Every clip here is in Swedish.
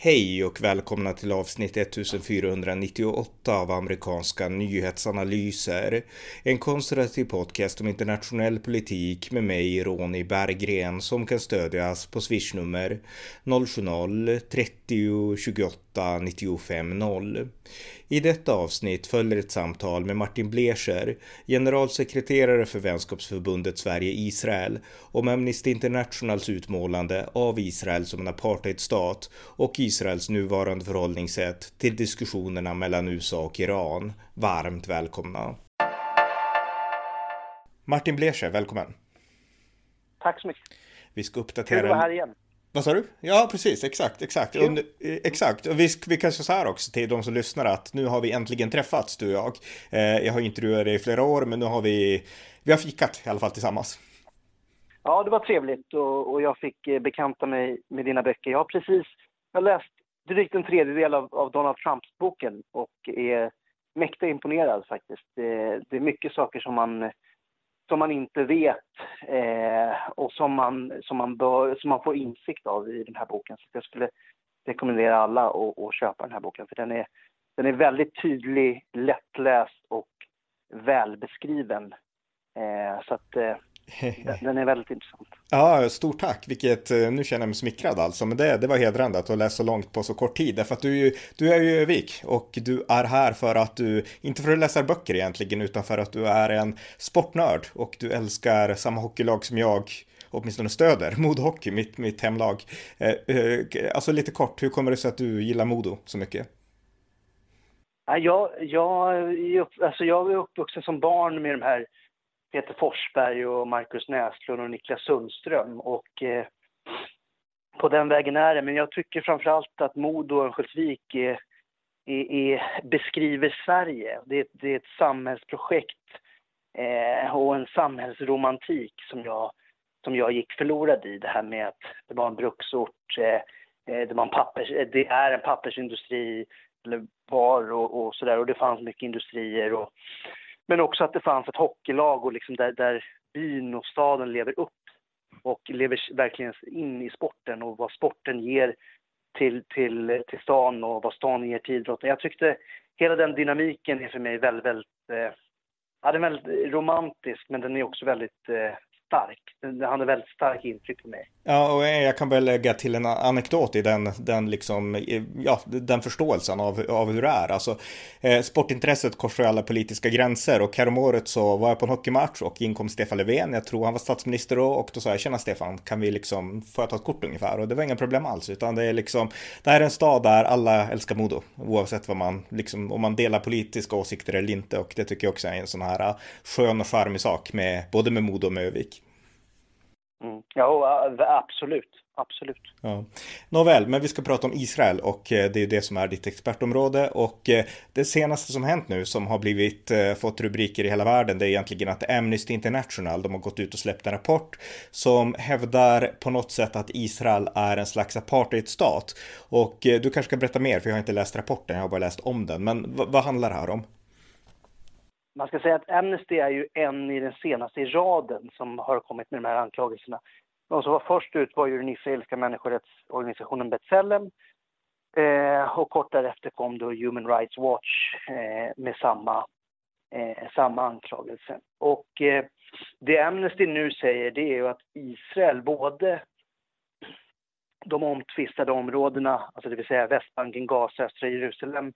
Hej och välkomna till avsnitt 1498 av amerikanska nyhetsanalyser. En konservativ podcast om internationell politik med mig, Ronny Berggren, som kan stödjas på swishnummer 070-30 28 95 0. I detta avsnitt följer ett samtal med Martin Blescher, generalsekreterare för vänskapsförbundet Sverige-Israel, om Amnesty Internationals utmålande av Israel som en apartheidstat och Israels nuvarande förhållningssätt till diskussionerna mellan USA och Iran. Varmt välkomna! Martin Blescher, välkommen! Tack så mycket! Vi ska uppdatera... Kul att vara här igen. Vad sa du? Ja, precis, exakt, exakt. Och, eh, exakt. Och vi, vi kanske så här också till de som lyssnar att nu har vi äntligen träffats, du och jag. Eh, jag har intervjuat dig i flera år, men nu har vi, vi har fikat i alla fall tillsammans. Ja, det var trevligt och, och jag fick eh, bekanta mig med dina böcker. Jag har precis jag har läst drygt en tredjedel av, av Donald Trumps boken och är mäkta imponerad faktiskt. Det, det är mycket saker som man som man inte vet eh, och som man, som, man bör, som man får insikt av i den här boken. Så jag skulle rekommendera alla att, att köpa den här boken för den är, den är väldigt tydlig, lättläst och välbeskriven. Eh, så att eh, den är väldigt intressant. Ja, stort tack. Vilket, eh, nu känner jag mig smickrad alltså. Men det, det var hedrande att du har läst så långt på så kort tid. Därför att du, du är ju i Övik och du är här för att du, inte för att läsa böcker egentligen, utan för att du är en sportnörd och du älskar samma hockeylag som jag åtminstone stöder, Modo Hockey, mitt, mitt hemlag. Eh, eh, alltså lite kort, hur kommer det sig att du gillar Modo så mycket? jag, jag, alltså jag är uppvuxen som barn med de här Peter Forsberg och Marcus Näslund och Niklas Sundström. Och, eh, på den vägen är det. Men jag tycker framförallt att Modo och Örnsköldsvik är, är, är, beskriver Sverige. Det, det, är ett samhällsprojekt eh, och en samhällsromantik som jag, som jag gick förlorad i. Det här med att det var en bruksort, eh, eh det, var en pappers, eh, det är en pappersindustri, eller var och, och sådär. Och det fanns mycket industrier. Och, men också att det fanns ett hockeylag och liksom där, där byn och staden lever upp och lever verkligen in i sporten och vad sporten ger till, till, till stan och vad stan ger till idrotten. Jag tyckte hela den dynamiken är för mig väldigt, väldigt, eh, ja, den är väldigt romantisk men den är också väldigt eh, stark. Den hade väldigt stark intryck på mig. Ja, och jag kan väl lägga till en anekdot i den, den, liksom, ja, den förståelsen av, av hur det är. Alltså, eh, sportintresset korsar alla politiska gränser och häromåret så var jag på en hockeymatch och inkom Stefan Löfven. Jag tror han var statsminister då och då sa jag, tjena Stefan, kan vi liksom, får jag ta ett kort ungefär? Och det var inga problem alls, utan det är liksom, det här är en stad där alla älskar Modo, oavsett vad man, liksom, om man delar politiska åsikter eller inte. Och det tycker jag också är en sån här skön och charmig sak med, både med Modo och med Övik. Mm. Ja, absolut. Absolut. Ja. Nåväl, men vi ska prata om Israel och eh, det är det som är ditt expertområde och eh, det senaste som hänt nu som har blivit eh, fått rubriker i hela världen det är egentligen att Amnesty International de har gått ut och släppt en rapport som hävdar på något sätt att Israel är en slags apartheidstat och du kanske ska berätta mer för jag har inte läst rapporten, jag har bara läst om den men vad handlar det här om? Man ska säga att Amnesty är ju en i den senaste i raden som har kommit med de här anklagelserna. De som var först ut var ju den israeliska människorättsorganisationen B'Tselem eh, och kort därefter kom då Human Rights Watch eh, med samma, eh, samma anklagelse. Och eh, det Amnesty nu säger det är ju att Israel både de omtvistade områdena, alltså det vill säga Västbanken, Gaza, östra Jerusalem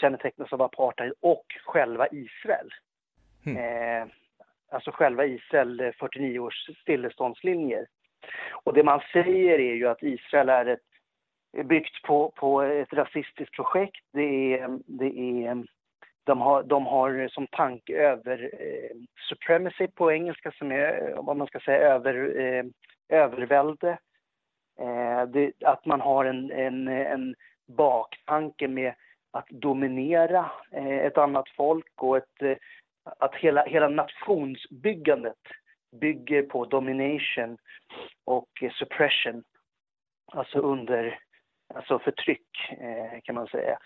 kännetecknas av apartheid och själva Israel. Mm. Eh, alltså själva Israel, 49 eh, års stilleståndslinjer. Och det man säger är ju att Israel är, ett, är byggt på, på ett rasistiskt projekt. Det är, det är, de, har, de har som tanke över eh, supremacy på engelska som är vad man ska säga över, eh, övervälde. Eh, det, att man har en, en, en baktanke med att dominera eh, ett annat folk och ett, eh, att hela, hela nationsbyggandet bygger på domination och eh, suppression, alltså under alltså förtryck kan man säga.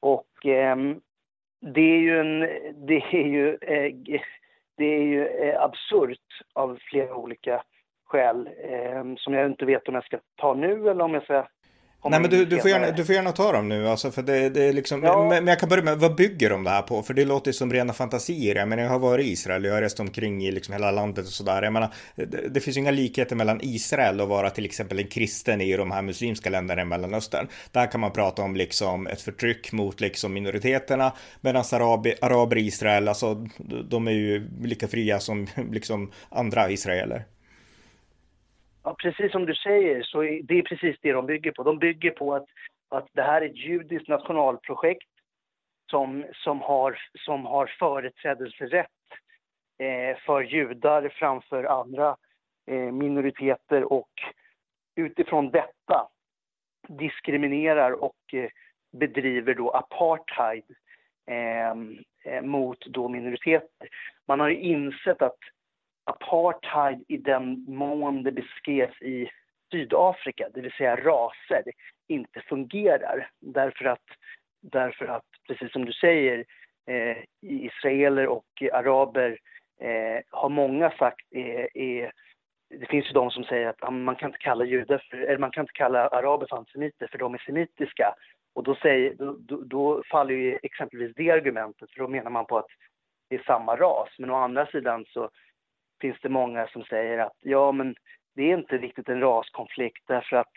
Och ehm, det är ju en, det är ju, det är ju absurt av flera olika skäl ehm, som jag inte vet om jag ska ta nu eller om jag ska Nej men du, du, får gärna, du får gärna ta dem nu, alltså för det, det är liksom, ja. men, jag kan börja med, vad bygger de det här på? För det låter som rena fantasier. Jag menar, jag har varit i Israel, jag har rest omkring i liksom hela landet och sådär. Jag menar, det, det finns ju inga likheter mellan Israel och vara till exempel en kristen i de här muslimska länderna i Mellanöstern. Där kan man prata om liksom ett förtryck mot liksom minoriteterna, medan araber i Israel, alltså de är ju lika fria som liksom andra israeler. Ja, precis som du säger, så är det är precis det de bygger på. De bygger på att, att det här är ett judiskt nationalprojekt som, som, har, som har företrädelserätt eh, för judar framför andra eh, minoriteter och utifrån detta diskriminerar och eh, bedriver då apartheid eh, eh mot då minoriteter. Man har ju insett att apartheid i den mån det beskrevs i Sydafrika, det vill säga raser, inte fungerar. Därför att, därför att precis som du säger, eh, israeler och araber eh, har många sagt är, är, det finns ju de som säger att man kan inte kalla judar för, eller man kan inte kalla araber för antisemiter för de är semitiska. Och då, säger, då, då, då faller ju exempelvis det argumentet, för då menar man på att det är samma ras. Men å andra sidan så finns det många som säger att ja, men det är inte riktigt en raskonflikt därför att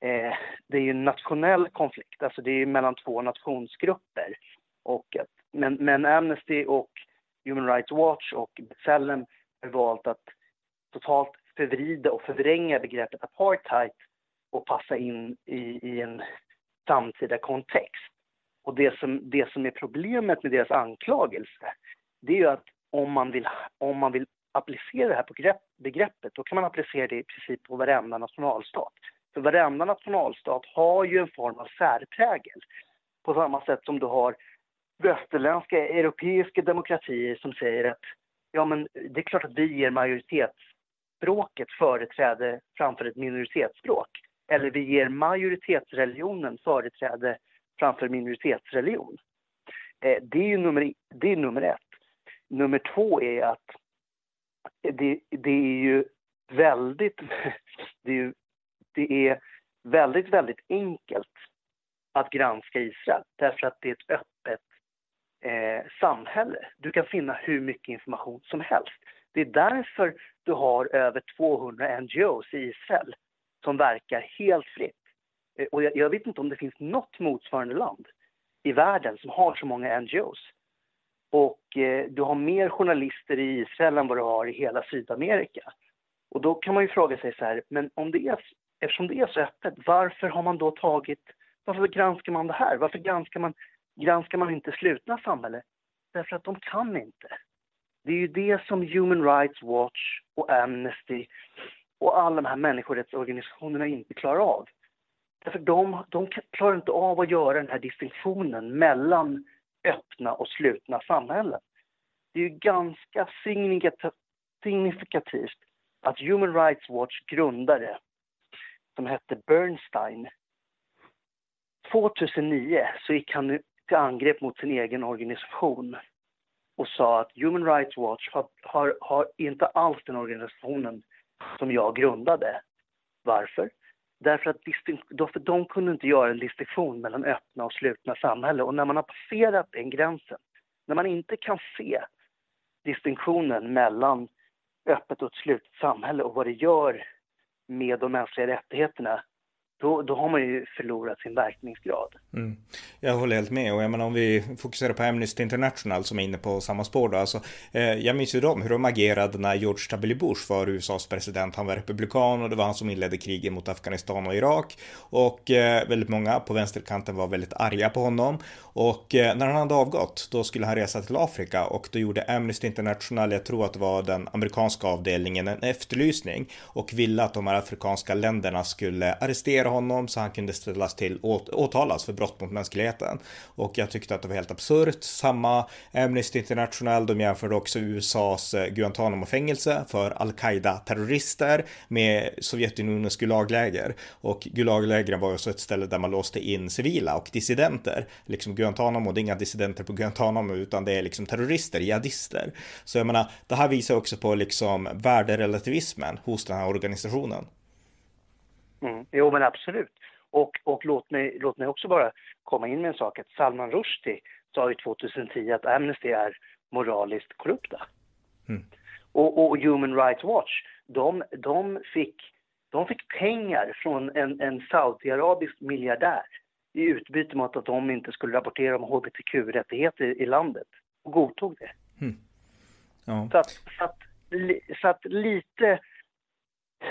eh, det är ju en nationell konflikt, alltså det är mellan två nationsgrupper. Och att, men, men Amnesty och Human Rights Watch och B'Tselem har valt att totalt förvrida och förvränga begreppet apartheid och passa in i, i en samtida kontext. Och det som, det som är problemet med deras anklagelse, det är ju att om man vill, om man vill applicera det här på begreppet, då kan man applicera det i princip på varenda nationalstat. För varenda nationalstat har ju en form av särprägel. På samma sätt som du har västerländska europeiska demokratier som säger att ja, men det är klart att vi ger majoritetsspråket företräde framför ett minoritetsspråk. Eller vi ger majoritetsreligionen företräde framför minoritetsreligion. Eh, det är ju nummer, det är nummer ett. Nummer två är att det, det är ju väldigt, det är, det är väldigt, väldigt enkelt att granska Israel därför att det är ett öppet eh, samhälle. Du kan finna hur mycket information som helst. Det är därför du har över 200 NGOs i Israel som verkar helt fritt. Eh, och jag, jag, vet inte om det finns något motsvarande land i världen som har så många NGOs. Och eh, du har mer journalister i Israel än vad du har i hela Sydamerika. Och då kan man ju fråga sig så här, men om det är, eftersom det är så öppet, varför har man då tagit, varför granskar man det här? Varför granskar man, granskar man inte slutna samhällen? Därför att de kan inte. Det är ju det som Human Rights Watch och Amnesty och alla de här människorättsorganisationerna inte klarar av. Därför de, de klarar inte av att göra den här distinktionen mellan öppna och slutna samhällen. Det är ju ganska signifikativt att Human Rights Watch grundare, som hette Bernstein, 2009 så gick han till angrepp mot sin egen organisation och sa att Human Rights Watch har, har, har inte alls den organisationen som jag grundade. Varför? Därför att för de kunde inte göra en distinktion mellan öppna och slutna samhällen. Och när man har passerat den gränsen, när man inte kan se distinktionen mellan öppet och ett slutet samhälle och vad det gör med de mänskliga rättigheterna, då, då har man ju förlorat sin verkningsgrad. Mm. Jag håller helt med och jag menar om vi fokuserar på Amnesty International som är inne på samma spår då. Alltså, eh, jag minns ju dem, hur de agerade när George W. Bush var USAs president. Han var republikan och det var han som inledde kriget mot Afghanistan och Irak. Och eh, väldigt många på vänsterkanten var väldigt arga på honom. Och eh, när han hade avgått, då skulle han resa till Afrika och då gjorde Amnesty International, jag tror att det var den amerikanska avdelningen, en efterlysning och ville att de här afrikanska länderna skulle arrestera honom så han kunde ställas till åt, åtalas för brott mot mänskligheten. Och jag tyckte att det var helt absurt. Samma Amnesty International, de jämförde också USAs eh, Guantanamo-fängelse för al-Qaida-terrorister med Sovjetunionens Gulagläger. Och Gulaglägren var ju så ett ställe där man låste in civila och dissidenter. Liksom Guantanamo, det är inga dissidenter på Guantanamo utan det är liksom terrorister, jihadister. Så jag menar, det här visar också på liksom värderelativismen hos den här organisationen. Mm. Jo, men absolut. Och, och låt, mig, låt mig också bara komma in med en sak att Salman Rushdie sa ju 2010 att Amnesty är moraliskt korrupta. Mm. Och, och, Human Rights Watch, de, de, fick, de fick pengar från en, en saudiarabisk miljardär i utbyte mot att de inte skulle rapportera om hbtq-rättigheter i landet och godtog det. Mm. Ja. Så, att, så, att, så att lite,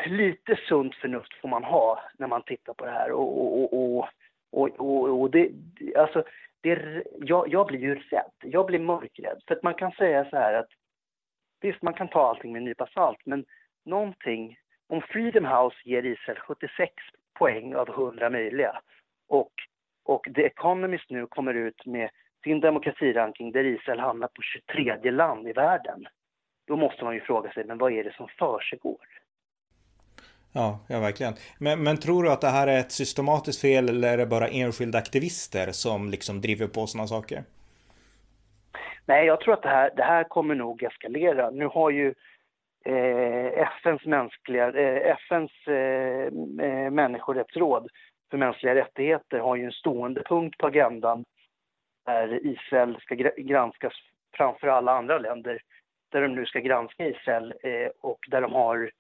lite sunt förnuft får man ha när man tittar på det här. Och, och, och, och, och, och det, alltså, det, jag, jag blir ju rädd. Jag blir mörkrädd. För att man kan säga så här att visst, man kan ta allting med en nypa salt, men någonting, om Freedom House ger Israel 76 poäng av 100 möjliga och, och The Economist nu kommer ut med sin demokratiranking där Israel hamnar på 23 land i världen. Då måste man ju fråga sig, men vad är det som försiggår? Ja, ja verkligen. Men, men tror du att det här är ett systematiskt fel eller är det bara enskilda aktivister som liksom driver på sådana saker? Nej, jag tror att det här, det här kommer nog eskalera. Nu har ju eh, FNs, mänskliga, eh, FNs eh, eh, människorättsråd för mänskliga rättigheter har ju en stående punkt på agendan där Israel ska granskas framför alla andra länder, där de nu ska granska Israel eh, och där de har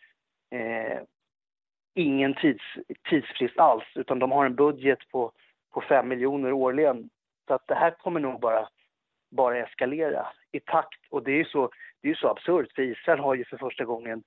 eh, ingen tids, tidsfrist alls, utan de har en budget på, på 5 miljoner årligen. Så att det här kommer nog bara, bara eskalera i takt. Och det är ju så, det är så absurt, för Israel har ju för första gången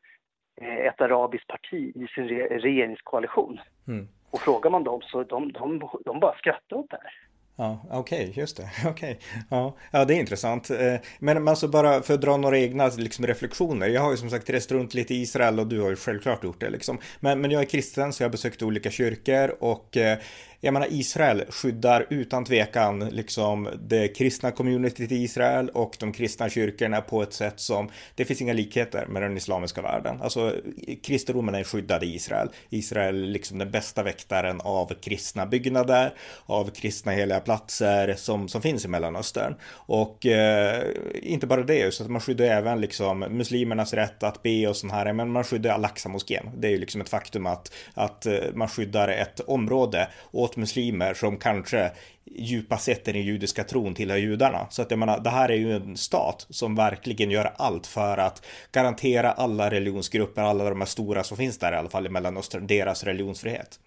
eh, ett arabiskt parti i sin regeringskoalition. Mm. Och frågar man dem så de, de, de bara skrattar åt det här. Ja, okej, okay, just det. Okej. Okay. Ja, ja, det är intressant. Eh, men alltså bara för att dra några egna liksom, reflektioner. Jag har ju som sagt rest runt lite i Israel och du har ju självklart gjort det liksom. Men, men jag är kristen så jag har besökt olika kyrkor och eh, jag menar Israel skyddar utan tvekan liksom det kristna communityt i Israel och de kristna kyrkorna på ett sätt som det finns inga likheter med den islamiska världen. Alltså kristendomen är skyddad i Israel. Israel är liksom den bästa väktaren av kristna byggnader, av kristna heliga platser som, som finns i Mellanöstern. Och eh, inte bara det, så att man skyddar även liksom muslimernas rätt att be och sånt här, men man skyddar Al-Aqsa-moskén. Det är ju liksom ett faktum att, att eh, man skyddar ett område åt muslimer som kanske djupa sett i den judiska tron tillhör judarna. Så att jag menar, det här är ju en stat som verkligen gör allt för att garantera alla religionsgrupper, alla de här stora som finns där i alla fall i Mellanöstern, deras religionsfrihet.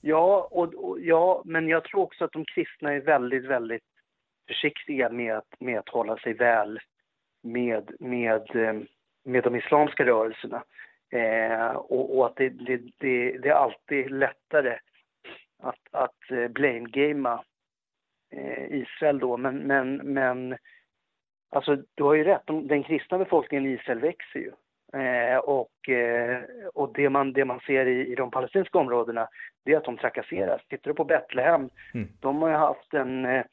Ja, och, och, ja, men jag tror också att de kristna är väldigt, väldigt försiktiga med att, med att hålla sig väl med, med, eh, med de islamska rörelserna. Eh, och, och, att det, det, det, det, är alltid lättare att, att eh, blame-gamea eh, Israel då. Men, men, men alltså, du har ju rätt, den kristna befolkningen i Israel växer ju. Eh, och eh, och det, man, det man ser i, i de palestinska områdena, det är att de trakasseras. Tittar du på Betlehem, mm. de har ju haft en... Eh,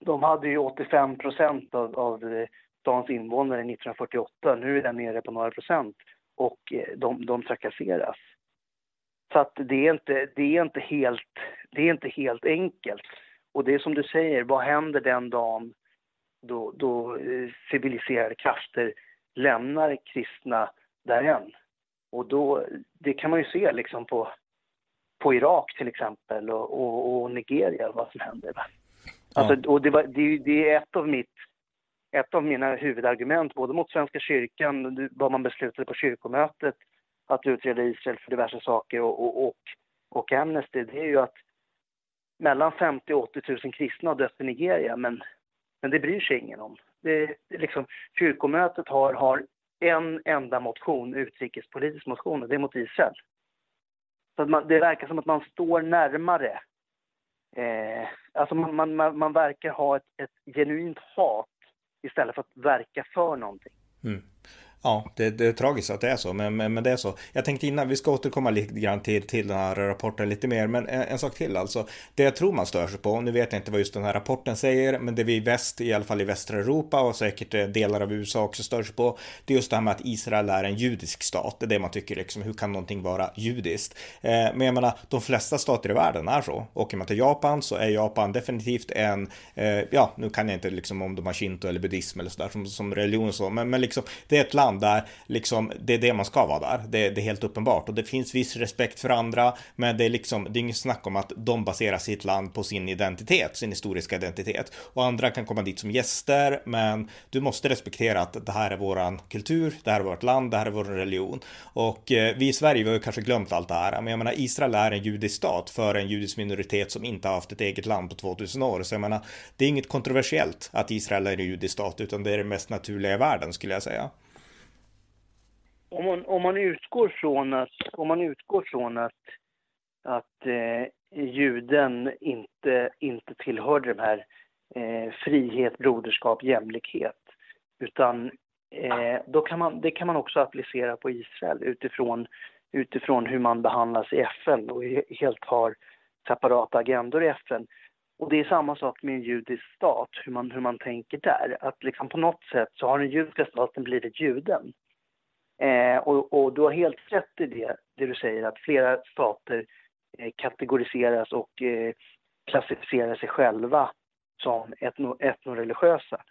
de hade ju 85 procent av, av stans invånare 1948. Nu är den nere på några procent och eh, de, de trakasseras. Så att det är, inte, det, är inte helt, det är inte helt enkelt. Och det är som du säger, vad händer den dagen då, då eh, civiliserade krafter lämnar kristna därhän? Och då, det kan man ju se liksom på, på Irak till exempel och, och, och Nigeria, vad som händer. Alltså, och det, var, det, det, är ett av mitt ett av mina huvudargument både mot Svenska kyrkan, vad man beslutade på kyrkomötet att utreda Israel för diverse saker och, och, och, och Amnesty, det är ju att mellan 50 och 80 000 kristna har dött i Nigeria, men, men det bryr sig ingen om. Det, det liksom, kyrkomötet har, har en enda motion, utrikespolitisk motion, och det är mot Israel. Så man, det verkar som att man står närmare. Eh, alltså man, man, man verkar ha ett, ett genuint hat istället för att verka för någonting. Mm. Ja, det, det, är tragiskt att det är så, men, men, men, det är så. Jag tänkte innan, vi ska återkomma lite grann till, till den här rapporten lite mer, men en, en, sak till alltså. Det jag tror man stör sig på, nu vet jag inte vad just den här rapporten säger, men det vi i väst, i alla fall i västra Europa och säkert eh, delar av USA också stör sig på, det är just det här med att Israel är en judisk stat. Det är det man tycker liksom, hur kan någonting vara judiskt? Eh, men jag menar, de flesta stater i världen är så. Åker man till Japan så är Japan definitivt en, eh, ja, nu kan jag inte liksom om de har shinto eller buddhism eller sådär som, som religion och så, men, men liksom, det är ett land land där liksom det är det man ska vara där. Det, det, är helt uppenbart och det finns viss respekt för andra, men det är liksom, det är inget snack om att de baserar sitt land på sin identitet, sin historiska identitet och andra kan komma dit som gäster, men du måste respektera att det här är våran kultur, det här är vårt land, det här är vår religion och eh, vi i Sverige vi har ju kanske glömt allt det här, men jag menar Israel är en judisk stat för en judisk minoritet som inte har haft ett eget land på 2000 år, så jag menar det är inget kontroversiellt att Israel är en judisk stat, utan det är det mest naturliga i världen skulle jag säga. Om man, om man utgår från att, om man utgår från att, att eh, juden inte, inte tillhörde de här eh, frihet, broderskap, jämlikhet, utan eh, då kan man, det kan man också applicera på Israel utifrån, utifrån hur man behandlas i FN och helt har separata agendor i FN. Och det är samma sak med en judisk stat, hur man, hur man tänker där. Att liksom på något sätt så har den judiska staten blivit juden. Eh, och, och, du har helt rätt i det, det du säger, att flera stater eh, kategoriseras och eh, klassificerar sig själva som etno, etnoreligiösa.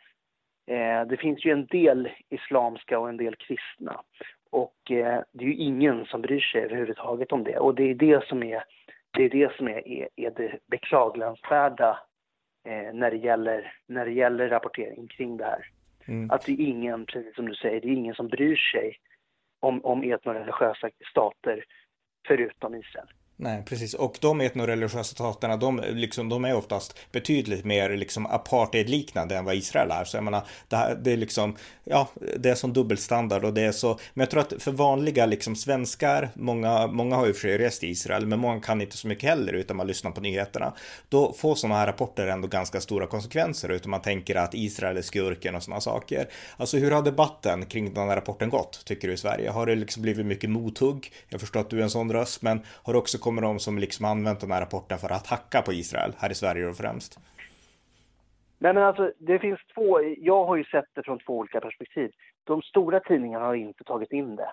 Eh, det finns ju en del islamska och en del kristna. Och eh, det är ju ingen som bryr sig överhuvudtaget om det. Och det är det som är det, är, det, som är, är, är det beklagansvärda eh, när, det gäller, när det gäller rapportering kring det här. Mm. Att det är ingen, precis som du säger, det är ingen som bryr sig om, om etnoreligiösa stater förutom Israel. Nej, precis. Och de etnoreligiösa staterna, de, liksom, de är oftast betydligt mer liksom apartheidliknande än vad Israel är. Så jag menar, det, här, det är liksom, ja, det är som dubbelstandard och det är så. Men jag tror att för vanliga liksom svenskar, många, många har ju för sig rest i Israel, men många kan inte så mycket heller utan man lyssnar på nyheterna. Då får sådana här rapporter ändå ganska stora konsekvenser utan man tänker att Israel är skurken och sådana saker. Alltså hur har debatten kring den här rapporten gått, tycker du i Sverige? Har det liksom blivit mycket mothugg? Jag förstår att du är en sån röst, men har det också kommer de som liksom använt den här rapporten för att hacka på Israel här i Sverige och främst? Nej men alltså det finns två, jag har ju sett det från två olika perspektiv. De stora tidningarna har inte tagit in det,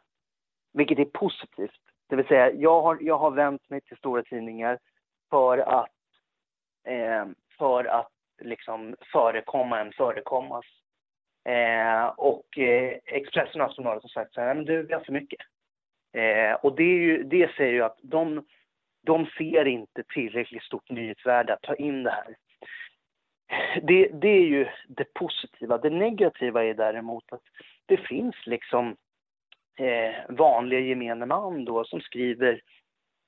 vilket är positivt. Det vill säga, jag har, jag har vänt mig till stora tidningar för att, eh, för att liksom förekomma en förekommas. Eh, och eh, Expressen och Aftonbladet har sagt så här, men du, vi har för mycket. Eh, och det, ju, det säger ju att de, de ser inte tillräckligt stort nyhetsvärde att ta in det här. Det, det, är ju det positiva. Det negativa är däremot att det finns liksom eh, vanliga gemene man då som skriver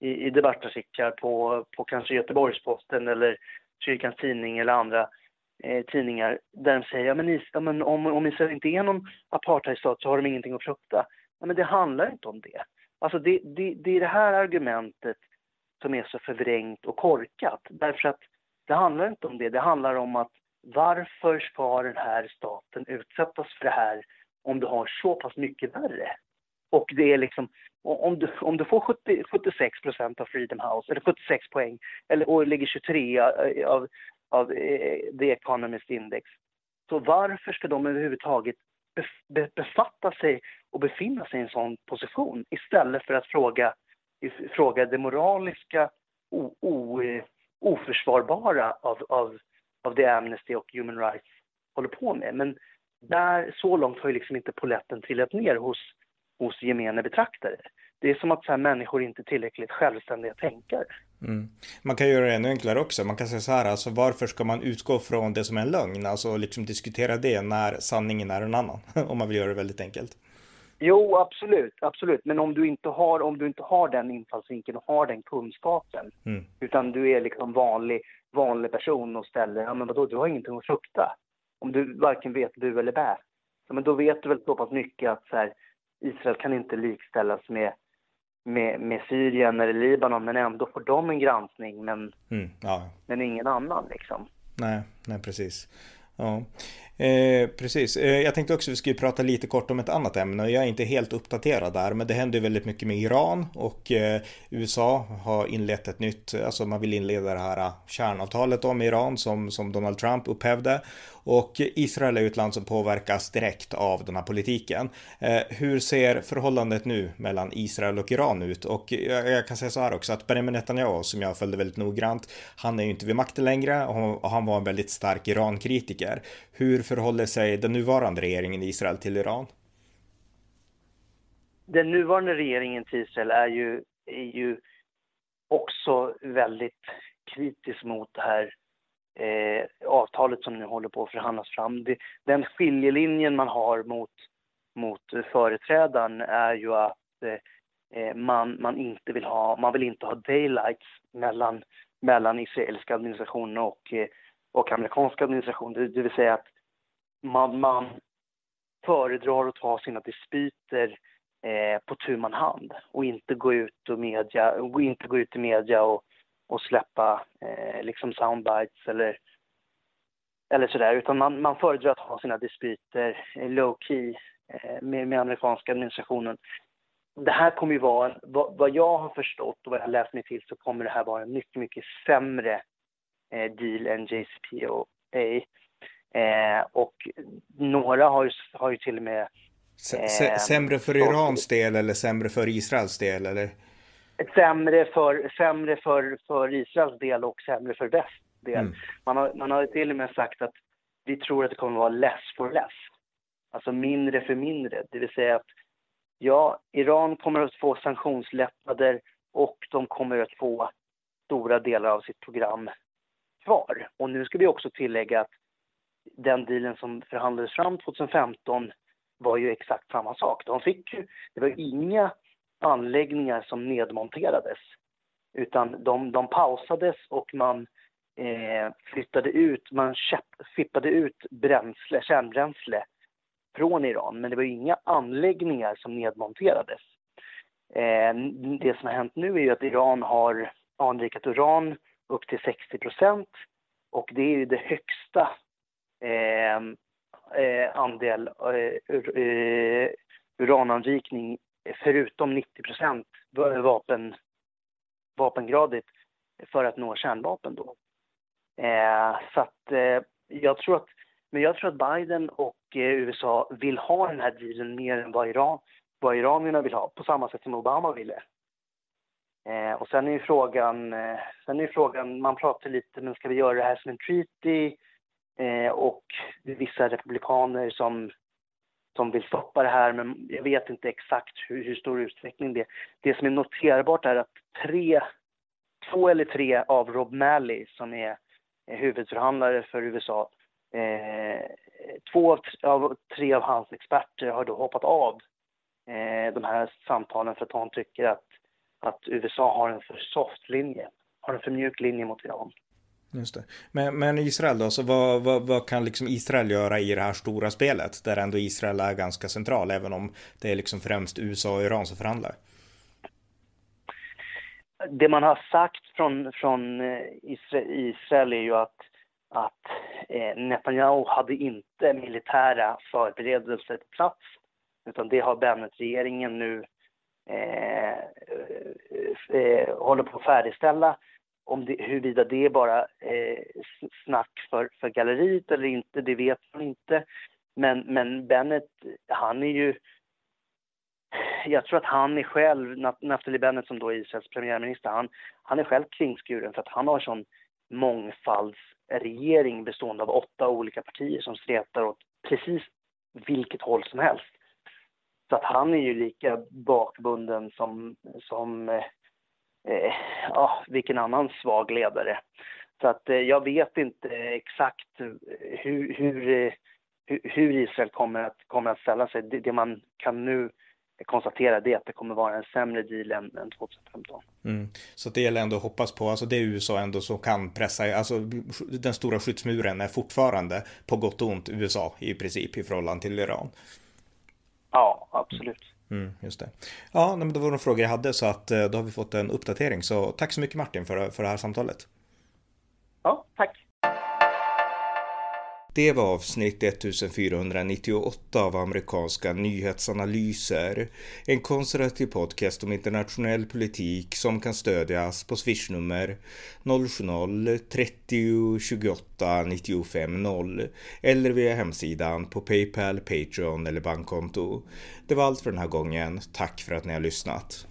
i, i debattartiklar på, på kanske Göteborgs-Posten eller Kyrkans Tidning eller andra eh, tidningar där de säger ja, men, ja, men om, om Israel inte är någon apartheidstat så har de ingenting att frukta. Ja, men det handlar inte om det. Alltså det, det, det är det här argumentet som är så förvrängt och korkat. Därför att det handlar inte om det. Det handlar om att varför ska den här staten utsättas för det här om du har så pass mycket värre? Och det är liksom, om du, om du får 70, 76 procent av Freedom House, eller 76 poäng, eller, och ligger 23 eh, av, av eh, The Economist Index, så varför ska de överhuvudtaget befatta sig och befinna sig i en sån position istället för att fråga fråga det moraliska o, o, eh, oförsvarbara av, av, av det Amnesty och Human Rights håller på med. Men där, så långt har ju liksom inte poletten trillat ner hos, hos gemene betraktare. Det är som att så här, människor inte är tillräckligt självständiga tänkare. Mm. Man kan göra det ännu enklare också. Man kan säga så här, alltså varför ska man utgå från det som är en lögn? Alltså liksom diskutera det när sanningen är en annan. Om man vill göra det väldigt enkelt. Jo, absolut, absolut. Men om du inte har, om du inte har den infallsvinkeln och har den kunskapen, mm. utan du är liksom vanlig, vanlig person och ställer, ja men vadå, du har ingenting att frukta. Om du varken vet bu eller bä. Så, men då vet du väl så pass mycket att så här, Israel kan inte likställas med, med, med Syrien eller Libanon, men ändå får de en granskning, men, mm, ja. men ingen annan liksom. Nej, nej precis. Ja. Eh, precis. Eh, jag tänkte också att vi skulle prata lite kort om ett annat ämne. Jag är inte helt uppdaterad där, men det händer väldigt mycket med Iran och eh, USA har inlett ett nytt, alltså man vill inleda det här eh, kärnavtalet om Iran som, som Donald Trump upphävde. Och Israel är ju ett land som påverkas direkt av den här politiken. Eh, hur ser förhållandet nu mellan Israel och Iran ut? Och jag, jag kan säga så här också att Benjamin Netanyahu, som jag följde väldigt noggrant, han är ju inte vid makten längre och han var en väldigt stark Iran-kritiker. Hur förhåller sig den nuvarande regeringen i Israel till Iran? den nuvarande regeringen till Israel är ju, är ju också väldigt kritisk mot det här eh, avtalet som nu håller på att förhandlas fram. Det, den skiljelinjen man har mot, mot företrädaren är ju att eh, eh man, man inte vill ha, man vill inte ha daylights mellan, mellan israeliska administrationen och, eh, och amerikanska administrationen. Det, det vill säga att man, man föredrar att ta sina dispyter eh, på tu man hand och inte gå ut, och media, och inte gå ut i media och, och släppa eh, liksom soundbites eller, eller sådär. Utan man, man föredrar att ha sina dispyter eh, low key eh, med, med amerikanska administrationen. Det här kommer ju vara, vad, vad, jag har förstått och vad jag har läst mig till så kommer det här vara en mycket, mycket sämre eh, deal än JCPOA. Eh, och några har ju, har ju till och med Eh, sämre för Irans del eller sämre för Israels del? Eller? Sämre, för, sämre för, för Israels del och sämre för väst del. Mm. Man, har, man har till och med sagt att vi tror att det kommer att vara less for less. Alltså mindre för mindre. Det vill säga att ja, Iran kommer att få sanktionslättnader och de kommer att få stora delar av sitt program kvar. Och nu ska vi också tillägga att den dealen som förhandlades fram 2015 var ju exakt samma sak. De fick ju, det var inga anläggningar som nedmonterades utan de, de pausades och man eh, flyttade ut, man fippade ut bränsle, kärnbränsle från Iran men det var inga anläggningar som nedmonterades. Eh, det som har hänt nu är ju att Iran har anrikat uran upp till 60 procent och det är ju det högsta Eh, eh, andel eh, eh urananrikning förutom 90 procent vapen, vapengradigt för att nå kärnvapen då. Eh, så att eh, jag tror att, men jag tror att Biden och eh, USA vill ha den här dealen mer än vad, Iran, vad iranierna vill ha, på samma sätt som Obama ville. Eh, och sen är ju frågan, eh, sen är frågan, man pratar lite, men ska vi göra det här som en treaty? Eh, och vissa republikaner som, som vill stoppa det här, men jag vet inte exakt hur, hur stor utsträckning det är. Det som är noterbart är att tre, två eller tre av Rob Malley, som är huvudförhandlare för USA, eh, två av, av, tre av hans experter har då hoppat av eh, de här samtalen för att de tycker att, att USA har en för soft linje, har en för mjuk linje mot Iran. Just det. Men, men Israel då, så vad, vad, vad, kan liksom Israel göra i det här stora spelet? Där ändå Israel är ganska central, även om det är liksom främst USA och Iran som förhandlar. Det man har sagt från, från eh, Israel är ju att, att eh, Netanyahu hade inte militära förberedelser på plats, utan det har Bennett-regeringen nu eh, eh, eh håller på att färdigställa om det, huruvida det är bara eh, snack för, för galleriet eller inte, det vet man inte. Men, men Bennett, han är ju... Jag tror att han är själv, Naftali Bennett som då är Israels premiärminister, han, han är själv kringskuren för att han har sån mångfaldsregering bestående av åtta olika partier som stretar åt precis vilket håll som helst. Så att han är ju lika bakbunden som, som eh, eh, ja, vilken annan svag ledare. Så att eh, jag vet inte exakt hur, hur, eh, hur Israel kommer att, kommer att ställa sig. Det, det, man kan nu konstatera det att det kommer vara en sämre deal än, än 2015. Mm. Så det gäller ändå att hoppas på, alltså det är USA ändå som kan pressa, alltså den stora skyddsmuren är fortfarande på gott och ont USA i princip i förhållande till Iran. Ja, absolut. Mm, just det. Ja, men det var de frågor jag hade så att eh, då har vi fått en uppdatering. Så tack så mycket Martin för, för det här samtalet. Ja, tack. Det var avsnitt 1498 av amerikanska nyhetsanalyser. En konservativ podcast om internationell politik som kan stödjas på swishnummer 070-30 28 95 0 eller via hemsidan på Paypal, Patreon eller bankkonto. Det var allt för den här gången. Tack för att ni har lyssnat.